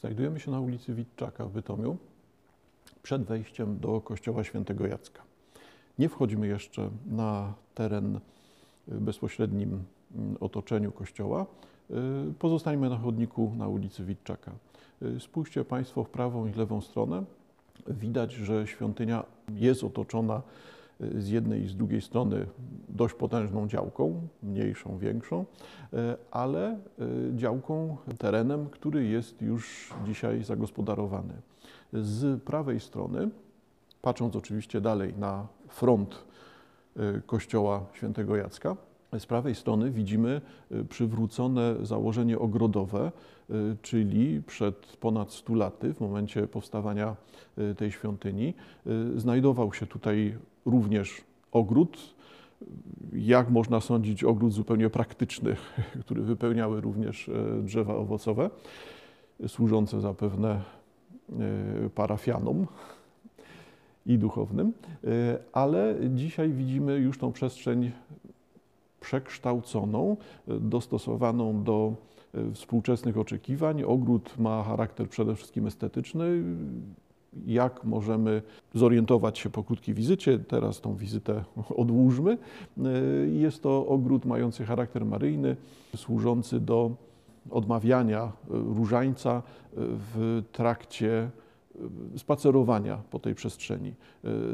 Znajdujemy się na ulicy Witczaka w Bytomiu, przed wejściem do kościoła świętego Jacka. Nie wchodzimy jeszcze na teren w bezpośrednim mm, otoczeniu kościoła. Y, Pozostańmy na chodniku na ulicy Witczaka. Y, Spójrzcie Państwo w prawą i lewą stronę. Widać, że świątynia jest otoczona y, z jednej i z drugiej strony dość potężną działką, mniejszą, większą, y, ale y, działką, terenem, który jest już dzisiaj zagospodarowany. Z prawej strony, patrząc oczywiście dalej na front y, kościoła świętego Jacka, z prawej strony widzimy przywrócone założenie ogrodowe, czyli przed ponad 100 laty, w momencie powstawania tej świątyni, znajdował się tutaj również ogród, jak można sądzić, ogród zupełnie praktyczny, który wypełniały również e, drzewa owocowe, służące zapewne e, parafianom i duchownym, E, ale dzisiaj widzimy już tą przestrzeń przekształconą, dostosowaną do współczesnych oczekiwań. Ogród ma charakter przede wszystkim estetyczny. Jak możemy zorientować się po krótkiej wizycie? Teraz tą wizytę odłóżmy. E, Jest to ogród mający charakter maryjny, służący do odmawiania e, różańca e, w trakcie spacerowania po tej przestrzeni.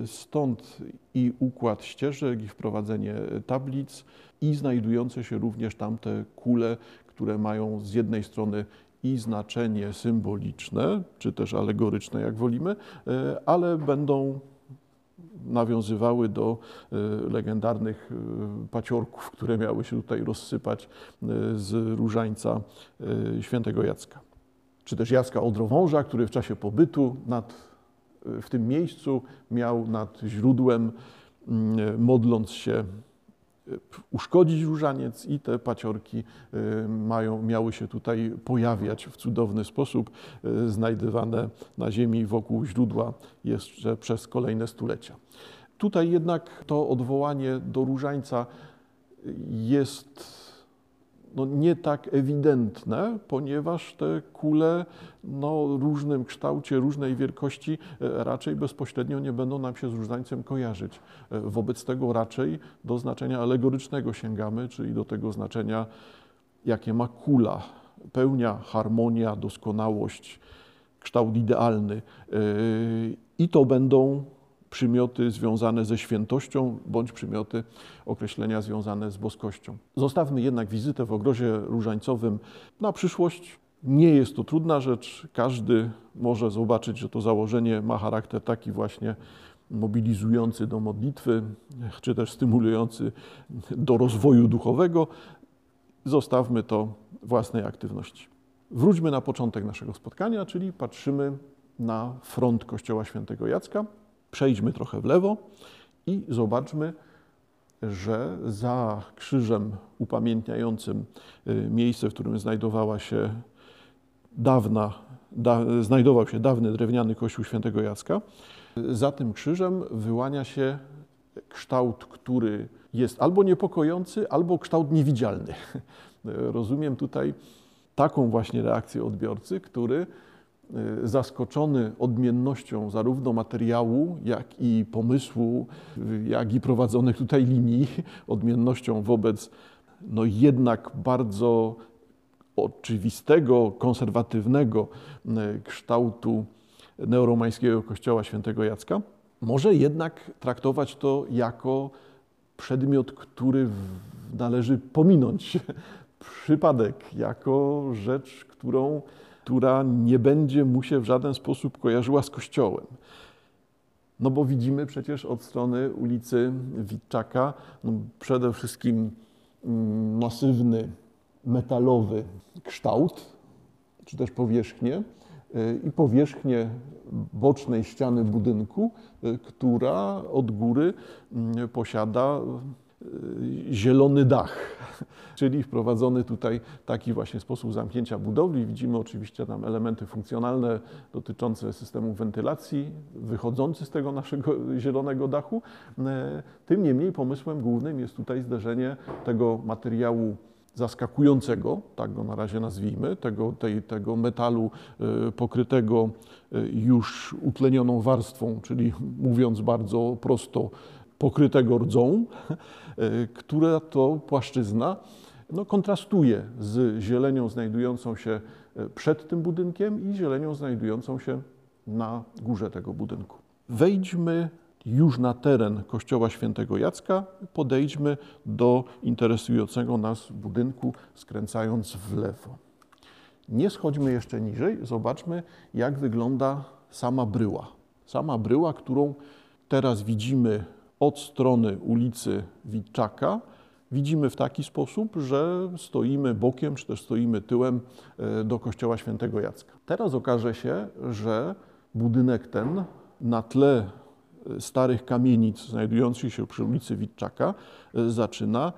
Stąd i układ ścieżek, i wprowadzenie tablic, i znajdujące się również tamte kule, które mają z jednej strony i znaczenie symboliczne, czy też alegoryczne, jak wolimy, e, ale będą nawiązywały do e, legendarnych e, paciorków, które miały się tutaj rozsypać z różańca świętego Jacka. Czy też Jacka Odrowąża, który w czasie pobytu nad, w tym miejscu miał nad źródłem, modląc się, uszkodzić różaniec i te paciorki e, mają, miały się tutaj pojawiać w cudowny sposób, e, znajdywane na ziemi wokół źródła jeszcze przez kolejne stulecia. Tutaj jednak to odwołanie do różańca jest no, nie tak ewidentne, ponieważ te kule no, różnym kształcie, różnej wielkości e, raczej bezpośrednio nie będą nam się z różańcem kojarzyć. E, Wobec tego raczej do znaczenia alegorycznego sięgamy, czyli do tego znaczenia, jakie ma kula. Pełnia, harmonia, doskonałość, kształt idealny. E, I to będą przymioty związane ze świętością bądź przymioty określenia związane z boskością. Zostawmy jednak wizytę w ogrodzie różańcowym na przyszłość. Nie jest to trudna rzecz. Każdy może zobaczyć, że to założenie ma charakter taki właśnie mobilizujący do modlitwy, czy też stymulujący do rozwoju duchowego. Zostawmy to własnej aktywności. Wróćmy na początek naszego spotkania, czyli patrzymy na front kościoła świętego Jacka. Przejdźmy trochę w lewo i zobaczmy, że za krzyżem upamiętniającym y, miejsce, w którym znajdowała się dawna, da, znajdował się dawny drewniany kościół świętego Jacka, za tym krzyżem wyłania się kształt, który jest albo niepokojący, albo kształt niewidzialny. Rozumiem tutaj taką właśnie reakcję odbiorcy, który zaskoczony odmiennością zarówno materiału, jak i pomysłu, y, jak i prowadzonych tutaj linii, odmiennością wobec no jednak bardzo oczywistego, konserwatywnego y, kształtu neoromańskiego kościoła świętego Jacka, może jednak traktować to jako przedmiot, który należy pominąć. Przypadek, jako rzecz, którą, która nie będzie mu się w żaden sposób kojarzyła z kościołem. No bo widzimy przecież od strony ulicy Witczaka no przede wszystkim mm, masywny, metalowy kształt, czy też powierzchnię y, i powierzchnię bocznej ściany budynku, y, która od góry mm, posiada zielony dach, czyli wprowadzony tutaj taki właśnie sposób zamknięcia budowli. Widzimy oczywiście tam elementy funkcjonalne dotyczące systemu wentylacji, wychodzący z tego naszego zielonego dachu. E, Tym niemniej pomysłem głównym jest tutaj zderzenie tego materiału zaskakującego, tak go na razie nazwijmy, tego, tej, tego metalu y, pokrytego y, już utlenioną warstwą, czyli mówiąc bardzo prosto, pokrytego rdzą, y, która to płaszczyzna no, kontrastuje z zielenią znajdującą się przed tym budynkiem i zielenią znajdującą się na górze tego budynku. Wejdźmy już na teren kościoła świętego Jacka, podejdźmy do interesującego nas budynku, skręcając w lewo. Nie schodźmy jeszcze niżej, zobaczmy, jak wygląda sama bryła. Sama bryła, którą teraz widzimy od strony ulicy Witczaka, widzimy w taki sposób, że stoimy bokiem, czy też stoimy tyłem e, do kościoła świętego Jacka. Teraz okaże się, że budynek ten na tle starych kamienic znajdujących się przy ulicy Witczaka e, zaczyna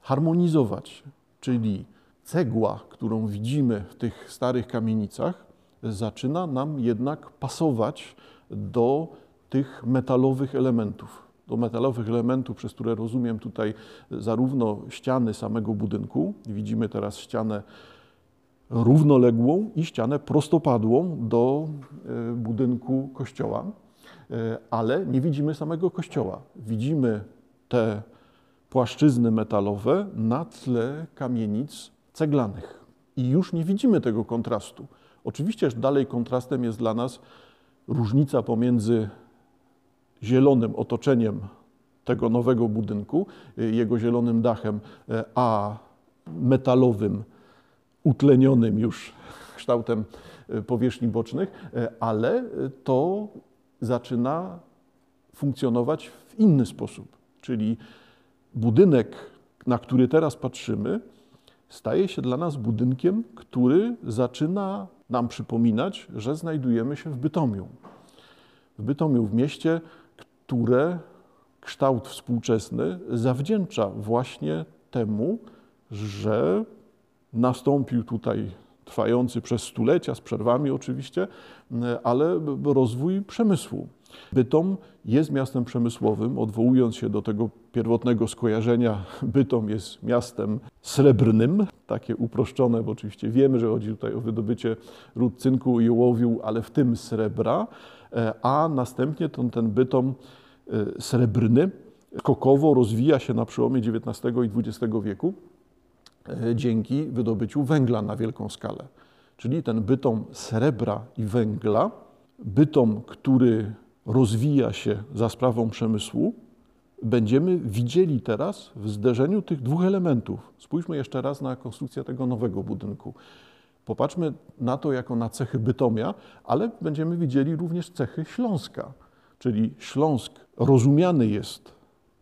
harmonizować, czyli cegła, którą widzimy w tych starych kamienicach, zaczyna nam jednak pasować do tych metalowych elementów. Do metalowych elementów, przez które rozumiem tutaj zarówno ściany samego budynku, widzimy teraz ścianę równoległą i ścianę prostopadłą do e, budynku kościoła. E, ale nie widzimy samego kościoła. Widzimy te płaszczyzny metalowe na tle kamienic ceglanych. I już nie widzimy tego kontrastu. Oczywiście dalej kontrastem jest dla nas różnica pomiędzy zielonym otoczeniem tego nowego budynku, e, jego zielonym dachem, e, a metalowym, utlenionym już kształtem powierzchni bocznych, ale to zaczyna funkcjonować w inny sposób. Czyli budynek, na który teraz patrzymy, staje się dla nas budynkiem, który zaczyna nam przypominać, że znajdujemy się w Bytomiu. W Bytomiu, w mieście, które kształt współczesny zawdzięcza właśnie temu, że nastąpił tutaj trwający przez stulecia, z przerwami oczywiście, ale rozwój przemysłu. Bytom jest miastem przemysłowym, odwołując się do tego pierwotnego skojarzenia, Bytom jest miastem srebrnym, takie uproszczone, bo oczywiście wiemy, że chodzi tutaj o wydobycie ród cynku i ołowiu, ale w tym srebra, a następnie ten, ten Bytom e, srebrny skokowo rozwija się na przełomie XIX i XX wieku E, dzięki wydobyciu węgla na wielką skalę. Czyli ten bytom srebra i węgla, bytom, który rozwija się za sprawą przemysłu, będziemy widzieli teraz w zderzeniu tych dwóch elementów. Spójrzmy jeszcze raz na konstrukcję tego nowego budynku. Popatrzmy na to jako na cechy Bytomia, ale będziemy widzieli również cechy Śląska. Czyli Śląsk rozumiany jest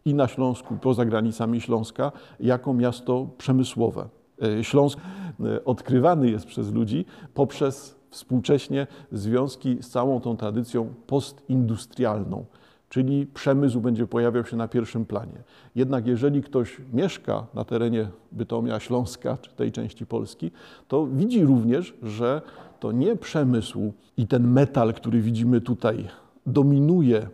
i na Śląsku, poza granicami Śląska, jako miasto przemysłowe. E, Śląsk e, odkrywany jest przez ludzi poprzez współcześnie związki z całą tą tradycją postindustrialną, czyli przemysł będzie pojawiał się na pierwszym planie. Jednak jeżeli ktoś mieszka na terenie Bytomia, Śląska czy tej części Polski, to widzi również, że to nie przemysł i ten metal, który widzimy tutaj, dominuje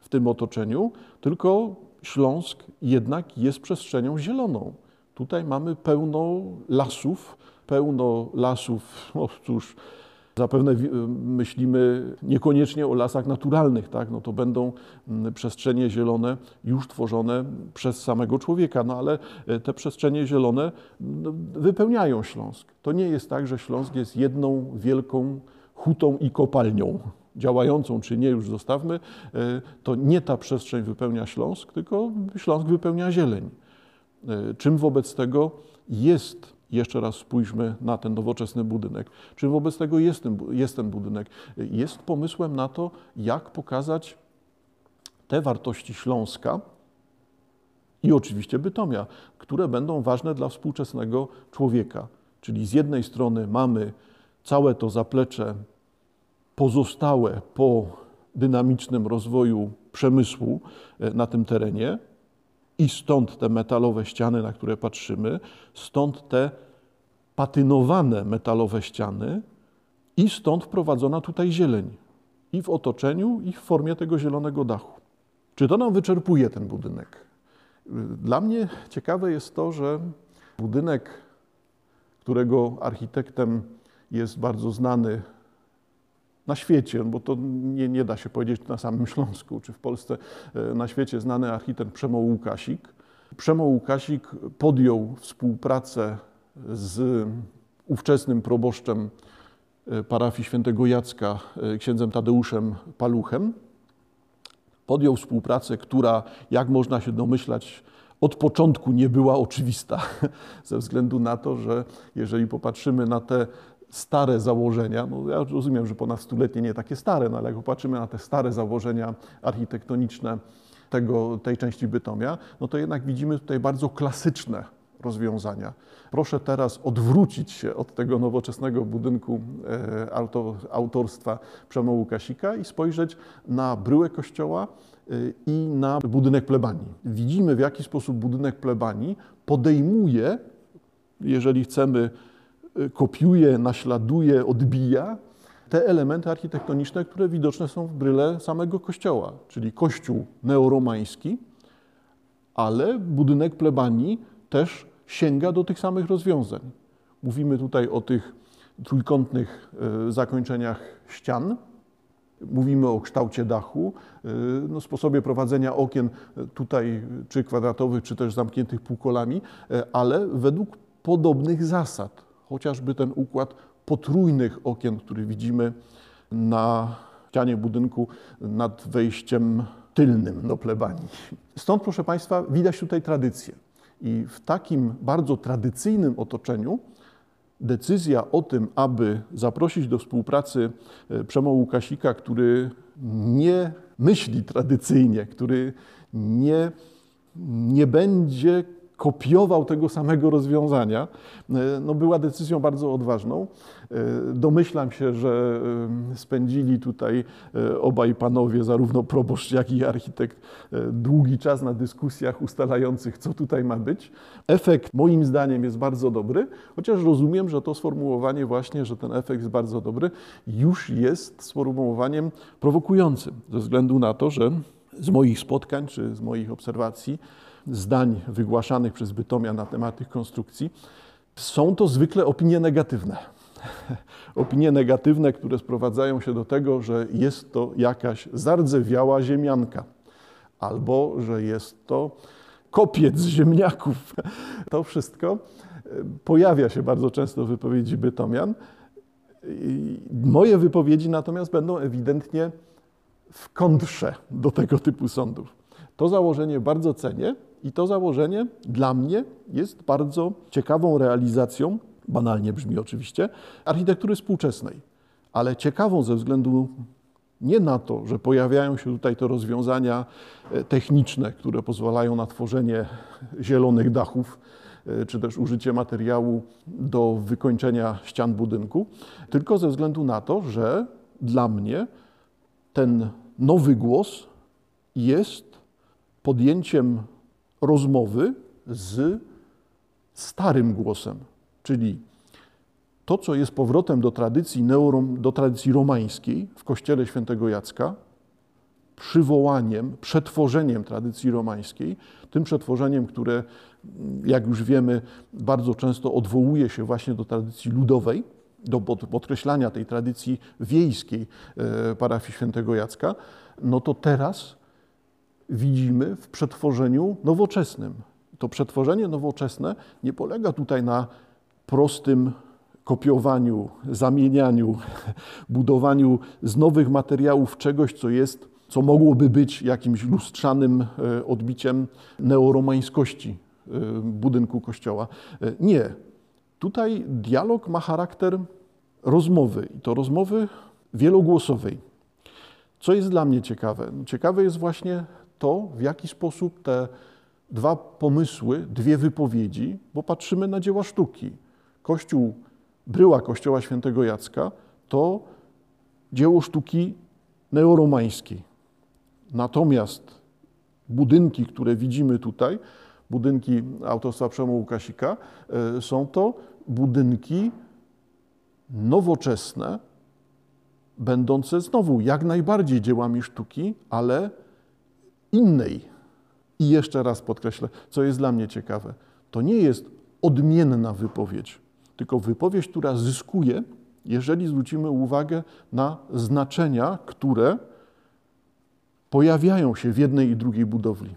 w tym otoczeniu, tylko Śląsk jednak jest przestrzenią zieloną. Tutaj mamy pełno lasów, pełno lasów, no cóż, Zapewne myślimy niekoniecznie o lasach naturalnych, tak? no to będą mm, przestrzenie zielone już tworzone przez samego człowieka, no ale e, te przestrzenie zielone no, wypełniają Śląsk. To nie jest tak, że Śląsk jest jedną wielką hutą i kopalnią działającą czy nie, już zostawmy, e, to nie ta przestrzeń wypełnia Śląsk, tylko Śląsk wypełnia zieleń. E, czym wobec tego jest, jeszcze raz spójrzmy na ten nowoczesny budynek, czym wobec tego jest ten, jest ten budynek? Jest pomysłem na to, jak pokazać te wartości Śląska i oczywiście Bytomia, które będą ważne dla współczesnego człowieka. Czyli z jednej strony mamy całe to zaplecze pozostałe po dynamicznym rozwoju przemysłu e, na tym terenie i stąd te metalowe ściany, na które patrzymy, stąd te patynowane metalowe ściany i stąd wprowadzona tutaj zieleń i w otoczeniu, i w formie tego zielonego dachu. Czy to nam wyczerpuje ten budynek? Dla mnie ciekawe jest to, że budynek którego architektem jest bardzo znany na świecie, bo to nie, nie da się powiedzieć na samym Śląsku czy w Polsce, e, na świecie znany architekt Przemo Łukasik. Przemo Łukasik podjął współpracę z ówczesnym proboszczem e, parafii świętego Jacka, e, księdzem Tadeuszem Paluchem. Podjął współpracę, która, jak można się domyślać, od początku nie była oczywista, ze względu na to, że jeżeli popatrzymy na te stare założenia, no ja rozumiem, że ponad stuletnie nie takie stare, no ale jak popatrzymy na te stare założenia architektoniczne tego, tej części Bytomia, no to jednak widzimy tutaj bardzo klasyczne rozwiązania. Proszę teraz odwrócić się od tego nowoczesnego budynku e, autorstwa Przemo Łukasika i spojrzeć na bryłę kościoła e, i na budynek plebanii. Widzimy, w jaki sposób budynek plebanii podejmuje, jeżeli chcemy, e, kopiuje, naśladuje, odbija te elementy architektoniczne, które widoczne są w bryle samego kościoła, czyli kościół neoromański, ale budynek plebanii też sięga do tych samych rozwiązań. Mówimy tutaj o tych trójkątnych e, zakończeniach ścian, Mówimy o kształcie dachu, e, no, sposobie prowadzenia okien e, tutaj czy kwadratowych, czy też zamkniętych półkolami, ale według podobnych zasad. Chociażby ten układ potrójnych okien, który widzimy na ścianie budynku nad wejściem tylnym do plebanii. Stąd, proszę Państwa, widać tutaj tradycję. I w takim bardzo tradycyjnym otoczeniu decyzja o tym, aby zaprosić do współpracy e, Przemo Łukasika, który nie myśli tradycyjnie, który nie, nie będzie kopiował tego samego rozwiązania, e, no była decyzją bardzo odważną. E, domyślam się, że e, spędzili tutaj obaj panowie, zarówno proboszcz, jak i architekt, długi czas na dyskusjach ustalających, co tutaj ma być. Efekt moim zdaniem jest bardzo dobry, chociaż rozumiem, że to sformułowanie właśnie, że ten efekt jest bardzo dobry, już jest sformułowaniem prowokującym, ze względu na to, że z moich spotkań czy z moich obserwacji zdań wygłaszanych przez Bytomia na temat tych konstrukcji, są to zwykle opinie negatywne. Opinie negatywne, które sprowadzają się do tego, że jest to jakaś zardzewiała ziemianka, albo że jest to kopiec ziemniaków. To wszystko e, pojawia się bardzo często w wypowiedzi Bytomian. Moje wypowiedzi natomiast będą ewidentnie w kontrze do tego typu sądów. To założenie bardzo cenię, i to założenie dla mnie jest bardzo ciekawą realizacją, banalnie brzmi oczywiście, architektury współczesnej, ale ciekawą ze względu nie na to, że pojawiają się tutaj te rozwiązania e, techniczne, które pozwalają na tworzenie zielonych dachów, e, czy też użycie materiału do wykończenia ścian budynku, tylko ze względu na to, że dla mnie ten nowy głos jest podjęciem rozmowy z starym głosem, czyli to, co jest powrotem do tradycji, do tradycji romańskiej w kościele świętego Jacka, przywołaniem, przetworzeniem tradycji romańskiej, tym przetworzeniem, które, jak już wiemy, bardzo często odwołuje się właśnie do tradycji ludowej, do podkreślania tej tradycji wiejskiej e, parafii świętego Jacka, no to teraz widzimy w przetworzeniu nowoczesnym. To przetworzenie nowoczesne nie polega tutaj na prostym kopiowaniu, zamienianiu, budowaniu z nowych materiałów czegoś, co jest, co mogłoby być jakimś lustrzanym e, odbiciem neoromańskości e, budynku kościoła. E, nie. Tutaj dialog ma charakter rozmowy i to rozmowy wielogłosowej. Co jest dla mnie ciekawe? Ciekawe jest właśnie to, w jaki sposób te dwa pomysły, dwie wypowiedzi, bo patrzymy na dzieła sztuki. Kościół, bryła kościoła świętego Jacka to dzieło sztuki neoromańskiej. Natomiast budynki, które widzimy tutaj, budynki autorstwa Przemo Łukasika, e, są to budynki nowoczesne, będące znowu jak najbardziej dziełami sztuki, ale innej. I jeszcze raz podkreślę, co jest dla mnie ciekawe, to nie jest odmienna wypowiedź. tylko wypowiedź, która zyskuje, jeżeli zwrócimy uwagę na znaczenia, które pojawiają się w jednej i drugiej budowli.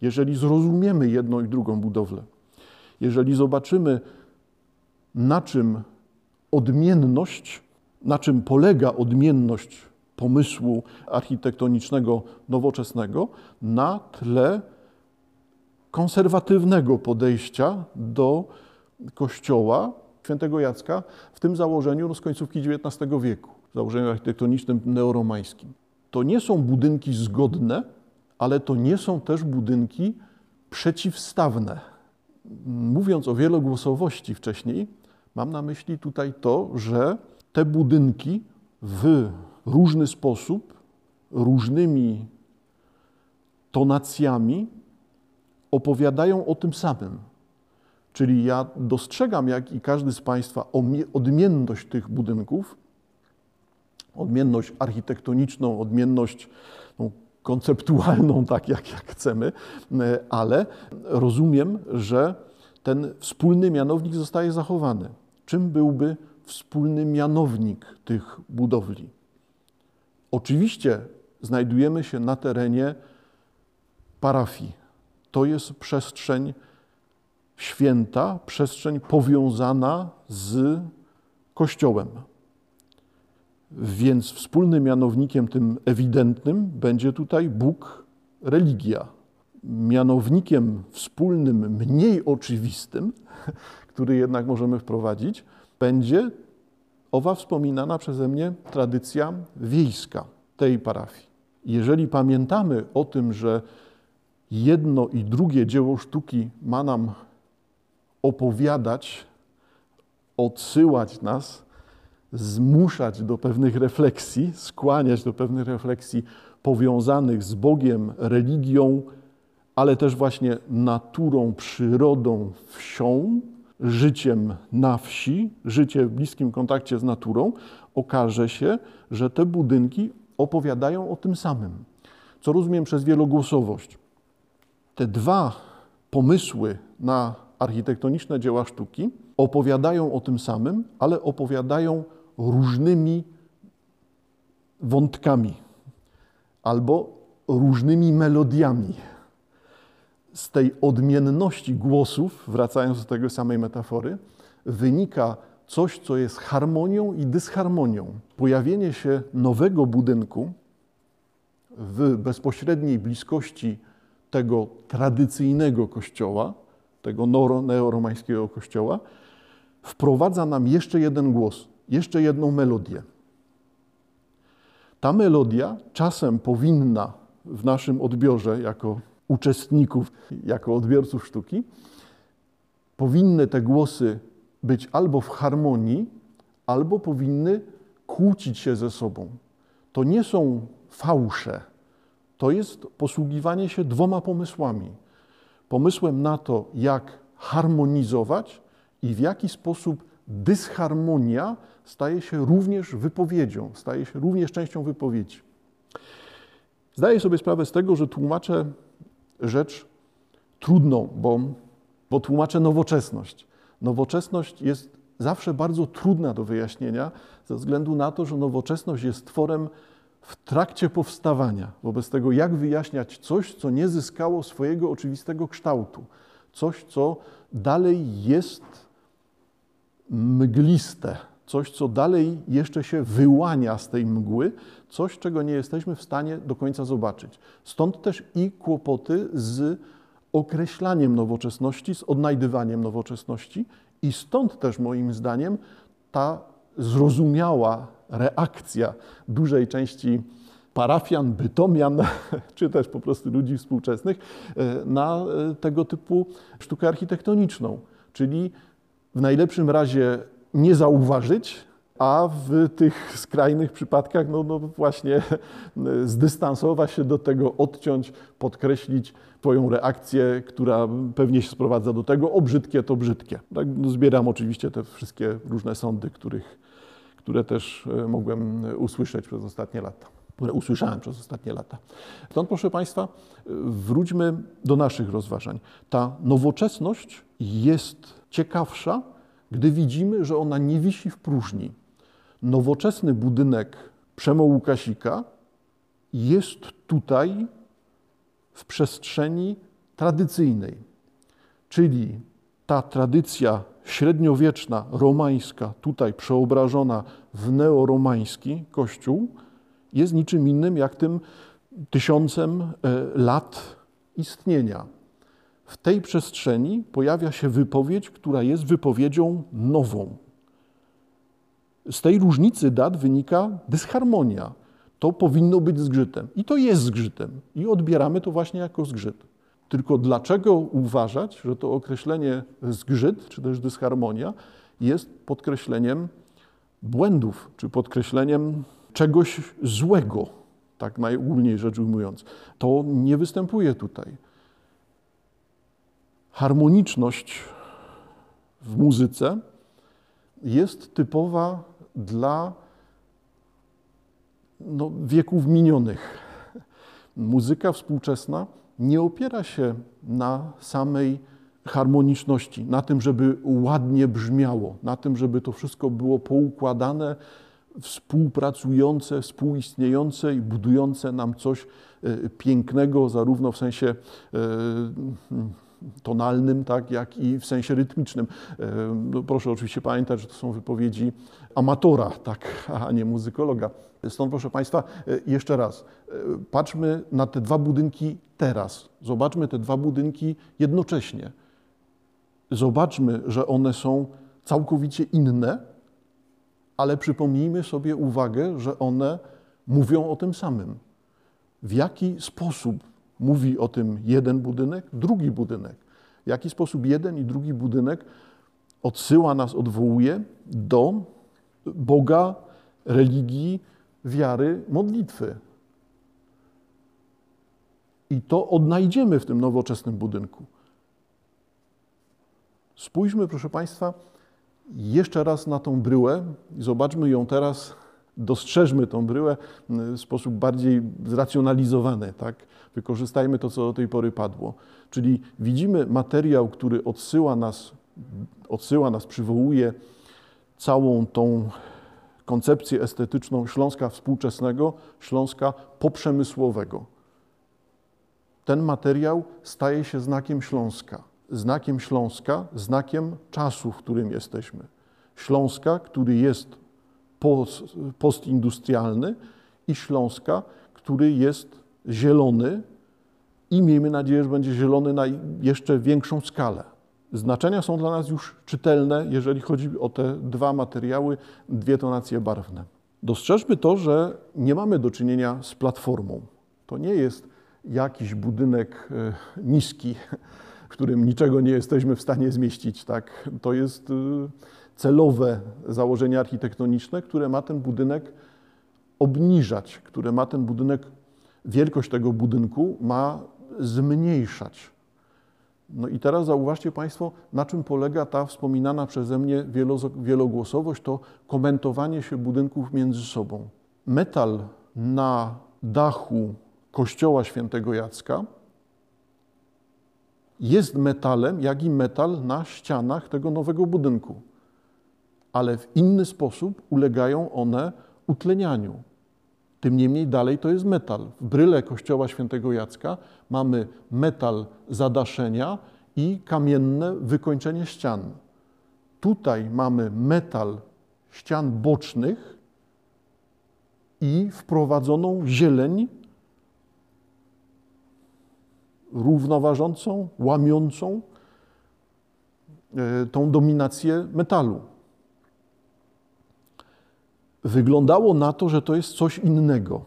Jeżeli zrozumiemy jedną i drugą budowlę, jeżeli zobaczymy, na czym odmienność, na czym polega odmienność pomysłu architektonicznego nowoczesnego na tle konserwatywnego podejścia do kościoła świętego Jacka w tym założeniu no, z końcówki XIX wieku, założeniu architektonicznym neoromańskim. To nie są budynki zgodne, ale to nie są też budynki przeciwstawne. Mówiąc o wielogłosowości wcześniej, mam na myśli tutaj to, że te budynki w różny sposób, różnymi tonacjami opowiadają o tym samym. Czyli ja dostrzegam, jak i każdy z Państwa, odmienność tych budynków, odmienność architektoniczną, odmienność no, konceptualną, tak jak, jak chcemy, ale rozumiem, że ten wspólny mianownik zostaje zachowany. Czym byłby wspólny mianownik tych budowli? Oczywiście znajdujemy się na terenie parafii. To jest przestrzeń święta, przestrzeń powiązana z Kościołem. Więc wspólnym mianownikiem tym ewidentnym będzie tutaj Bóg, religia. Mianownikiem wspólnym, mniej oczywistym, który jednak możemy wprowadzić, będzie owa wspominana przeze mnie tradycja wiejska tej parafii. Jeżeli pamiętamy o tym, że jedno i drugie dzieło sztuki ma nam opowiadać, odsyłać nas, zmuszać do pewnych refleksji, skłaniać do pewnych refleksji powiązanych z Bogiem, religią, ale też właśnie naturą, przyrodą, wsią, życiem na wsi, życie w bliskim kontakcie z naturą, okaże się, że te budynki opowiadają o tym samym. Co rozumiem przez wielogłosowość? Te dwa pomysły na architektoniczne dzieła sztuki opowiadają o tym samym, ale opowiadają różnymi wątkami albo różnymi melodiami z tej odmienności głosów, wracając do tego samej metafory, wynika coś, co jest harmonią i dysharmonią. Pojawienie się nowego budynku w bezpośredniej bliskości tego tradycyjnego kościoła, tego neoromańskiego kościoła, wprowadza nam jeszcze jeden głos, jeszcze jedną melodię. Ta melodia czasem powinna w naszym odbiorze jako uczestników jako odbiorców sztuki, powinny te głosy być albo w harmonii, albo powinny kłócić się ze sobą. To nie są fałsze, to jest posługiwanie się dwoma pomysłami. Pomysłem na to, jak harmonizować i w jaki sposób dysharmonia staje się również wypowiedzią, staje się również częścią wypowiedzi. Zdaję sobie sprawę z tego, że tłumaczę rzecz trudną, bo, bo tłumaczę nowoczesność. Nowoczesność jest zawsze bardzo trudna do wyjaśnienia, ze względu na to, że nowoczesność jest tworem w trakcie powstawania. Wobec tego, jak wyjaśniać coś, co nie zyskało swojego oczywistego kształtu, coś, co dalej jest mgliste, coś, co dalej jeszcze się wyłania z tej mgły, coś, czego nie jesteśmy w stanie do końca zobaczyć. Stąd też i kłopoty z określaniem nowoczesności, z odnajdywaniem nowoczesności, i stąd też moim zdaniem ta zrozumiała reakcja dużej części parafian, bytomian, czy też po prostu ludzi współczesnych e, na e, tego typu sztukę architektoniczną. Czyli w najlepszym razie nie zauważyć, a w tych skrajnych przypadkach no, no właśnie zdystansować się do tego, odciąć, podkreślić Twoją reakcję, która pewnie się sprowadza do tego, o brzydkie to brzydkie. Tak, no, zbieram oczywiście te wszystkie różne sądy, których, które też e, mogłem usłyszeć przez ostatnie lata, które usłyszałem przez ostatnie lata. Stąd, proszę Państwa, wróćmy do naszych rozważań. Ta nowoczesność jest ciekawsza, gdy widzimy, że ona nie wisi w próżni. Nowoczesny budynek Przemo Łukasika jest tutaj w przestrzeni tradycyjnej, czyli ta tradycja średniowieczna, romańska, tutaj przeobrażona w neoromański kościół, jest niczym innym jak tym tysiącem e, lat istnienia. W tej przestrzeni pojawia się wypowiedź, która jest wypowiedzią nową. Z tej różnicy dat wynika dysharmonia. To powinno być zgrzytem. I to jest zgrzytem. I odbieramy to właśnie jako zgrzyt. Tylko dlaczego uważać, że to określenie zgrzyt, czy też dysharmonia, jest podkreśleniem błędów, czy podkreśleniem czegoś złego, tak najogólniej rzecz ujmując. To nie występuje tutaj. Harmoniczność w muzyce jest typowa dla no, wieków minionych. Muzyka współczesna nie opiera się na samej harmoniczności, na tym, żeby ładnie brzmiało, na tym, żeby to wszystko było poukładane, współpracujące, współistniejące i budujące nam coś e, pięknego, zarówno w sensie e, tonalnym, tak, jak i w sensie rytmicznym. No proszę oczywiście pamiętać, że to są wypowiedzi amatora, tak, a nie muzykologa. Stąd proszę Państwa, e, jeszcze raz, e, patrzmy na te dwa budynki teraz. Zobaczmy te dwa budynki jednocześnie. Zobaczmy, że one są całkowicie inne, ale przypomnijmy sobie uwagę, że one mówią o tym samym. W jaki sposób mówi o tym jeden budynek, drugi budynek? W jaki sposób jeden i drugi budynek odsyła nas, odwołuje do Boga, religii, wiary, modlitwy. I to odnajdziemy w tym nowoczesnym budynku. Spójrzmy, proszę Państwa, jeszcze raz na tą bryłę i zobaczmy ją teraz, dostrzeżmy tą bryłę w sposób bardziej zracjonalizowany. Tak? Wykorzystajmy to, co do tej pory padło. Czyli widzimy materiał, który odsyła nas, odsyła nas, przywołuje całą tą koncepcję estetyczną Śląska współczesnego, Śląska poprzemysłowego. Ten materiał staje się znakiem Śląska. Znakiem Śląska, znakiem czasu, w którym jesteśmy. Śląska, który jest postindustrialny i Śląska, który jest zielony i miejmy nadzieję, że będzie zielony na jeszcze większą skalę znaczenia są dla nas już czytelne, jeżeli chodzi o te dwa materiały, dwie tonacje barwne. Dostrzeżmy to, że nie mamy do czynienia z platformą. To nie jest jakiś budynek e, niski, w którym niczego nie jesteśmy w stanie zmieścić. Tak? To jest e, celowe założenie architektoniczne, które ma ten budynek obniżać, które ma ten budynek, wielkość tego budynku ma zmniejszać. No i teraz zauważcie Państwo, na czym polega ta wspominana przeze mnie wielogłosowość, to komentowanie się budynków między sobą. Metal na dachu kościoła świętego Jacka jest metalem, jak i metal na ścianach tego nowego budynku. Ale w inny sposób ulegają one utlenianiu. Tym niemniej dalej to jest metal. W bryle kościoła świętego Jacka mamy metal zadaszenia i kamienne wykończenie ścian. Tutaj mamy metal ścian bocznych i wprowadzoną zieleń równoważącą, łamiącą e, tą dominację metalu. Wyglądało na to, że to jest coś innego.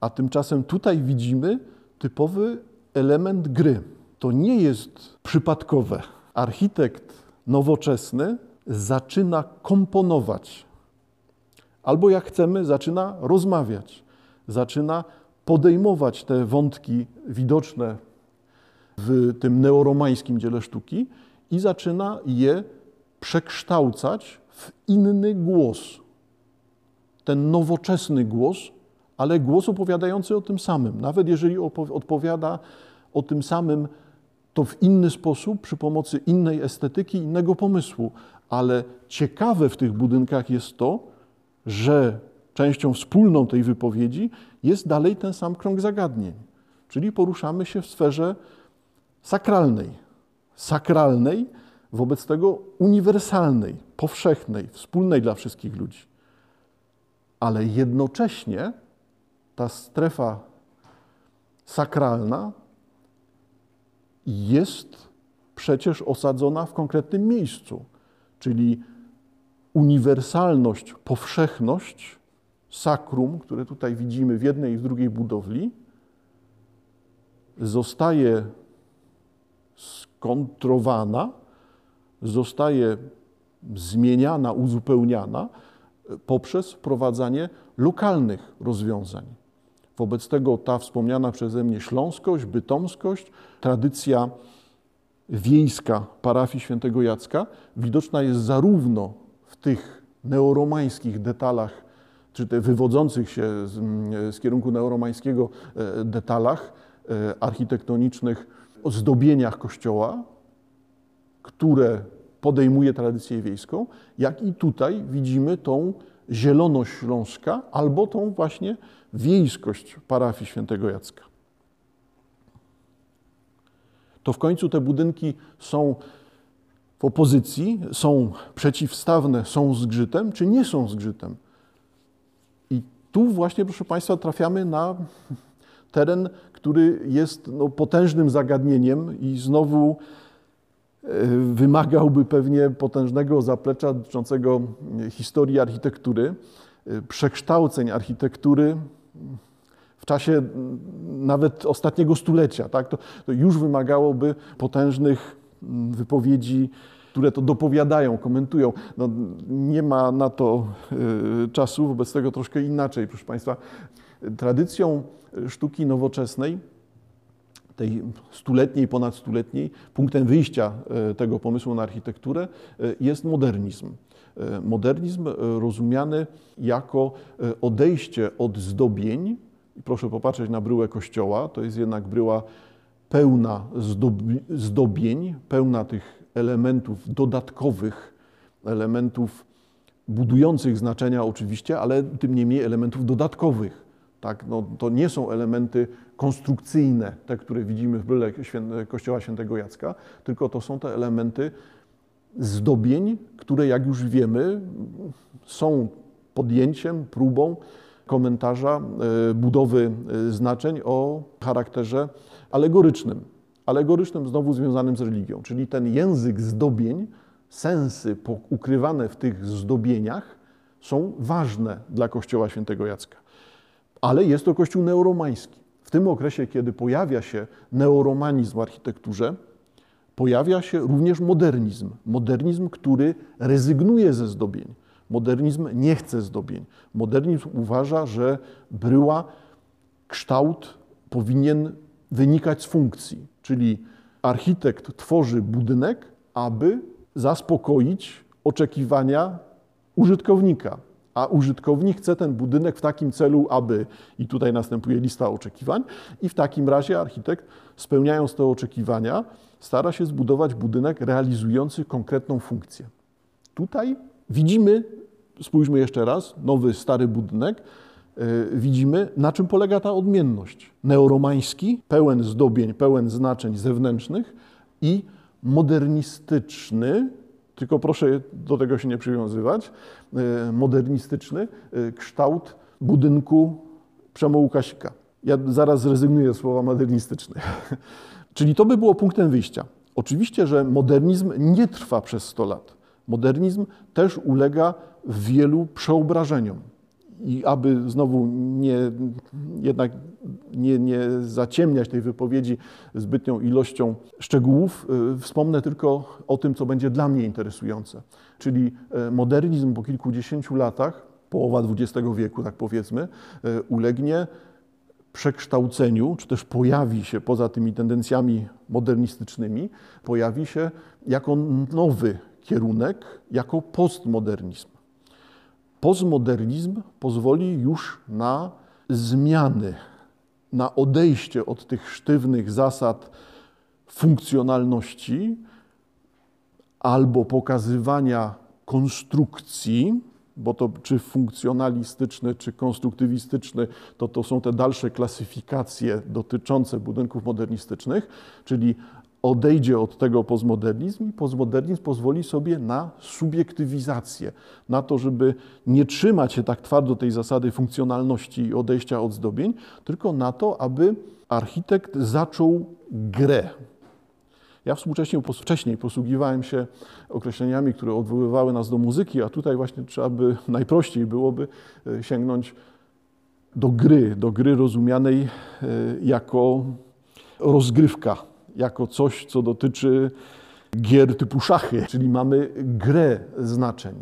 A tymczasem tutaj widzimy typowy element gry. To nie jest przypadkowe. Architekt nowoczesny zaczyna komponować, albo jak chcemy, zaczyna rozmawiać, zaczyna podejmować te wątki widoczne w tym neoromańskim dziele sztuki i zaczyna je przekształcać w inny głos ten nowoczesny głos, ale głos opowiadający o tym samym. Nawet jeżeli odpowiada o tym samym to w inny sposób, przy pomocy innej estetyki, innego pomysłu. Ale ciekawe w tych budynkach jest to, że częścią wspólną tej wypowiedzi jest dalej ten sam krąg zagadnień. Czyli poruszamy się w sferze sakralnej. Sakralnej, wobec tego uniwersalnej, powszechnej, wspólnej dla wszystkich ludzi. Ale jednocześnie ta strefa sakralna jest przecież osadzona w konkretnym miejscu, czyli uniwersalność, powszechność sakrum, które tutaj widzimy w jednej i w drugiej budowli, zostaje skontrowana, zostaje zmieniana, uzupełniana poprzez wprowadzanie lokalnych rozwiązań. Wobec tego ta wspomniana przeze mnie śląskość, bytomskość, tradycja wiejska parafii świętego Jacka widoczna jest zarówno w tych neoromańskich detalach, czy te wywodzących się z, z kierunku neoromańskiego e, detalach e, architektonicznych, zdobieniach kościoła, które podejmuje tradycję wiejską, jak i tutaj widzimy tą zieloność śląska albo tą właśnie wiejskość parafii świętego Jacka. To w końcu te budynki są w opozycji, są przeciwstawne, są zgrzytem, czy nie są zgrzytem. I tu właśnie, proszę Państwa, trafiamy na teren, który jest no, potężnym zagadnieniem i znowu wymagałby pewnie potężnego zaplecza dotyczącego historii architektury, e, przekształceń architektury w czasie nawet ostatniego stulecia. Tak? To, to już wymagałoby potężnych wypowiedzi, które to dopowiadają, komentują. No, nie ma na to czasu, wobec tego troszkę inaczej, proszę Państwa. Tradycją sztuki nowoczesnej, tej stuletniej, ponad stuletniej, punktem wyjścia y, tego pomysłu na architekturę y, jest modernizm. Modernizm rozumiany jako odejście od zdobień, proszę popatrzeć na bryłę kościoła, to jest jednak bryła pełna zdobień, pełna tych elementów dodatkowych, elementów budujących znaczenia oczywiście, ale tym niemniej elementów dodatkowych. Tak? No, to nie są elementy konstrukcyjne, te, które widzimy w bryle Kościoła Świętego Jacka, tylko to są te elementy zdobień, które jak już wiemy są podjęciem, próbą komentarza e, budowy e, znaczeń o charakterze alegorycznym. Alegorycznym znowu związanym z religią, czyli ten język zdobień, sensy ukrywane w tych zdobieniach są ważne dla Kościoła Świętego Jacka. Ale jest to Kościół neoromański. Tym okresie, kiedy pojawia się neoromanizm w architekturze, pojawia się również modernizm. Modernizm, który rezygnuje ze zdobień. Modernizm nie chce zdobień. Modernizm uważa, że bryła, kształt powinien wynikać z funkcji, czyli architekt tworzy budynek, aby zaspokoić oczekiwania użytkownika. A użytkownik chce ten budynek w takim celu, aby, i tutaj następuje lista oczekiwań, i w takim razie architekt, spełniając te oczekiwania, stara się zbudować budynek realizujący konkretną funkcję. Tutaj widzimy, spójrzmy jeszcze raz, nowy, stary budynek, E, widzimy, na czym polega ta odmienność. Neoromański, pełen zdobień, pełen znaczeń zewnętrznych i modernistyczny, tylko proszę do tego się nie przywiązywać, modernistyczny e, kształt budynku Przemołu Kasika. Ja zaraz zrezygnuję z słowa modernistyczny. Czyli to by było punktem wyjścia. Oczywiście, że modernizm nie trwa przez 100 lat. Modernizm też ulega wielu przeobrażeniom i aby znowu nie, jednak nie, nie zaciemniać tej wypowiedzi zbytnią ilością szczegółów, y, wspomnę tylko o tym, co będzie dla mnie interesujące. Czyli y, modernizm po kilkudziesięciu latach, połowa XX wieku, tak powiedzmy, y, ulegnie przekształceniu, czy też pojawi się poza tymi tendencjami modernistycznymi, pojawi się jako nowy kierunek, jako postmodernizm postmodernizm pozwoli już na zmiany, na odejście od tych sztywnych zasad funkcjonalności albo pokazywania konstrukcji, bo to czy funkcjonalistyczny, czy konstruktywistyczny, to to są te dalsze klasyfikacje dotyczące budynków modernistycznych, czyli odejdzie od tego postmodernizm i postmodernizm pozwoli sobie na subiektywizację, na to, żeby nie trzymać się tak twardo tej zasady funkcjonalności i odejścia od zdobień, tylko na to, aby architekt zaczął grę. Ja współcześnie, wcześniej posługiwałem się określeniami, które odwoływały nas do muzyki, a tutaj właśnie trzeba by, najprościej byłoby e, sięgnąć do gry, do gry rozumianej e, jako rozgrywka, jako coś, co dotyczy gier typu szachy, czyli mamy grę znaczeń.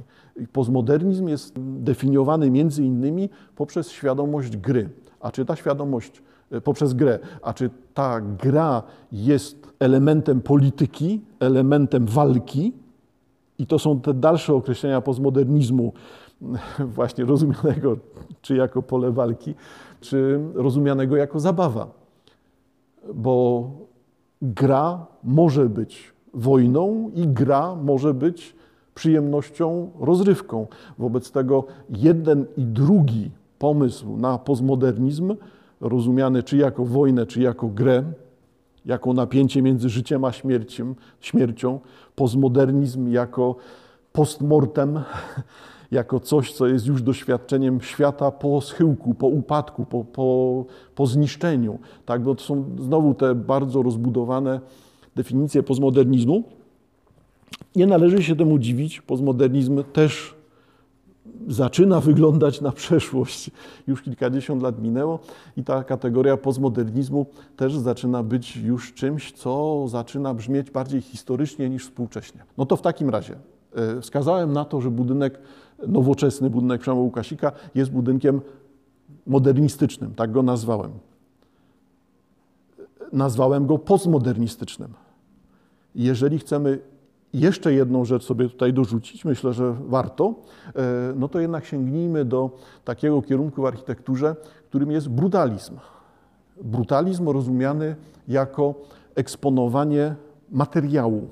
Postmodernizm jest definiowany między innymi poprzez świadomość gry. A czy ta świadomość e, poprzez grę, a czy ta gra jest elementem polityki, elementem walki, i to są te dalsze określenia postmodernizmu, właśnie rozumianego czy jako pole walki, czy rozumianego jako zabawa. Bo gra może być wojną i gra może być przyjemnością, rozrywką. Wobec tego jeden i drugi pomysł na postmodernizm, rozumiany czy jako wojnę, czy jako grę, jako napięcie między życiem a śmiercią, śmiercią postmodernizm jako postmortem, jako coś, co jest już doświadczeniem świata po schyłku, po upadku, po, po, po zniszczeniu. Tak, bo to są znowu te bardzo rozbudowane definicje postmodernizmu. Nie należy się temu dziwić. Postmodernizm też zaczyna wyglądać na przeszłość. Już kilkadziesiąt lat minęło i ta kategoria postmodernizmu też zaczyna być już czymś, co zaczyna brzmieć bardziej historycznie niż współcześnie. No to w takim razie e, wskazałem na to, że budynek nowoczesny, budynek Przema Łukasika jest budynkiem modernistycznym, tak go nazwałem. Nazwałem go postmodernistycznym. Jeżeli chcemy jeszcze jedną rzecz sobie tutaj dorzucić, myślę, że warto, e, no to jednak sięgnijmy do takiego kierunku w architekturze, którym jest brutalizm. Brutalizm rozumiany jako eksponowanie materiału.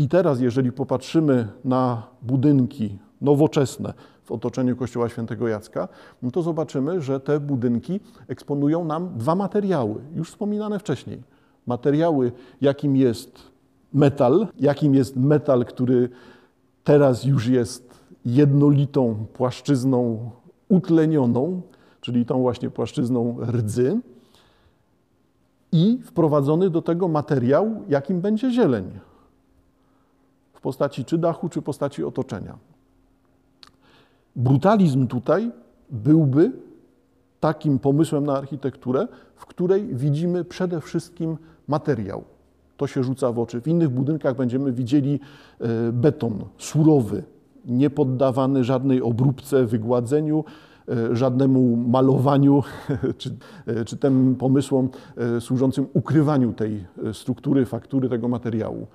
I teraz, jeżeli popatrzymy na budynki nowoczesne w otoczeniu Kościoła Świętego Jacka, no to zobaczymy, że te budynki eksponują nam dwa materiały, już wspominane wcześniej. Materiały, jakim jest metal, jakim jest metal, który teraz już jest jednolitą płaszczyzną utlenioną, czyli tą właśnie płaszczyzną rdzy, i wprowadzony do tego materiał, jakim będzie zieleń w postaci czy dachu, czy postaci otoczenia. Brutalizm tutaj byłby takim pomysłem na architekturę, w której widzimy przede wszystkim materiał to się rzuca w oczy. W innych budynkach będziemy widzieli e, beton surowy, niepoddawany żadnej obróbce, wygładzeniu, żadnemu malowaniu czy, e, czy tym pomysłom służącym ukrywaniu tej struktury, faktury tego materiału.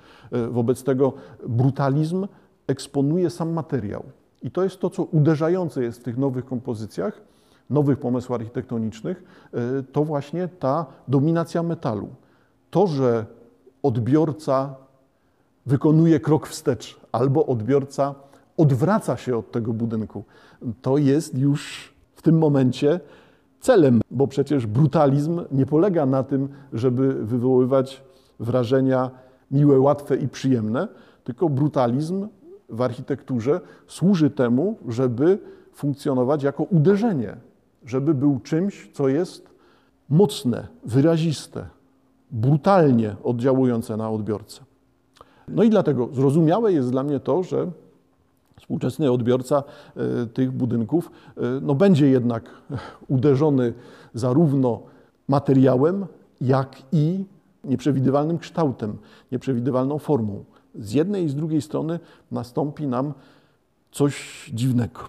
Wobec tego brutalizm eksponuje sam materiał. I to jest to, co uderzające jest w tych nowych kompozycjach, nowych pomysłów architektonicznych, to właśnie ta dominacja metalu. To, że odbiorca wykonuje krok wstecz albo odbiorca odwraca się od tego budynku. To jest już w tym momencie celem, bo przecież brutalizm nie polega na tym, żeby wywoływać wrażenia miłe, łatwe i przyjemne, tylko brutalizm w architekturze służy temu, żeby funkcjonować jako uderzenie, żeby był czymś, co jest mocne, wyraziste, brutalnie oddziałujące na odbiorcę. No i dlatego zrozumiałe jest dla mnie to, że współczesny odbiorca e, tych budynków e, no, będzie jednak uderzony zarówno materiałem, jak i nieprzewidywalnym kształtem, nieprzewidywalną formą. Z jednej i z drugiej strony nastąpi nam coś dziwnego.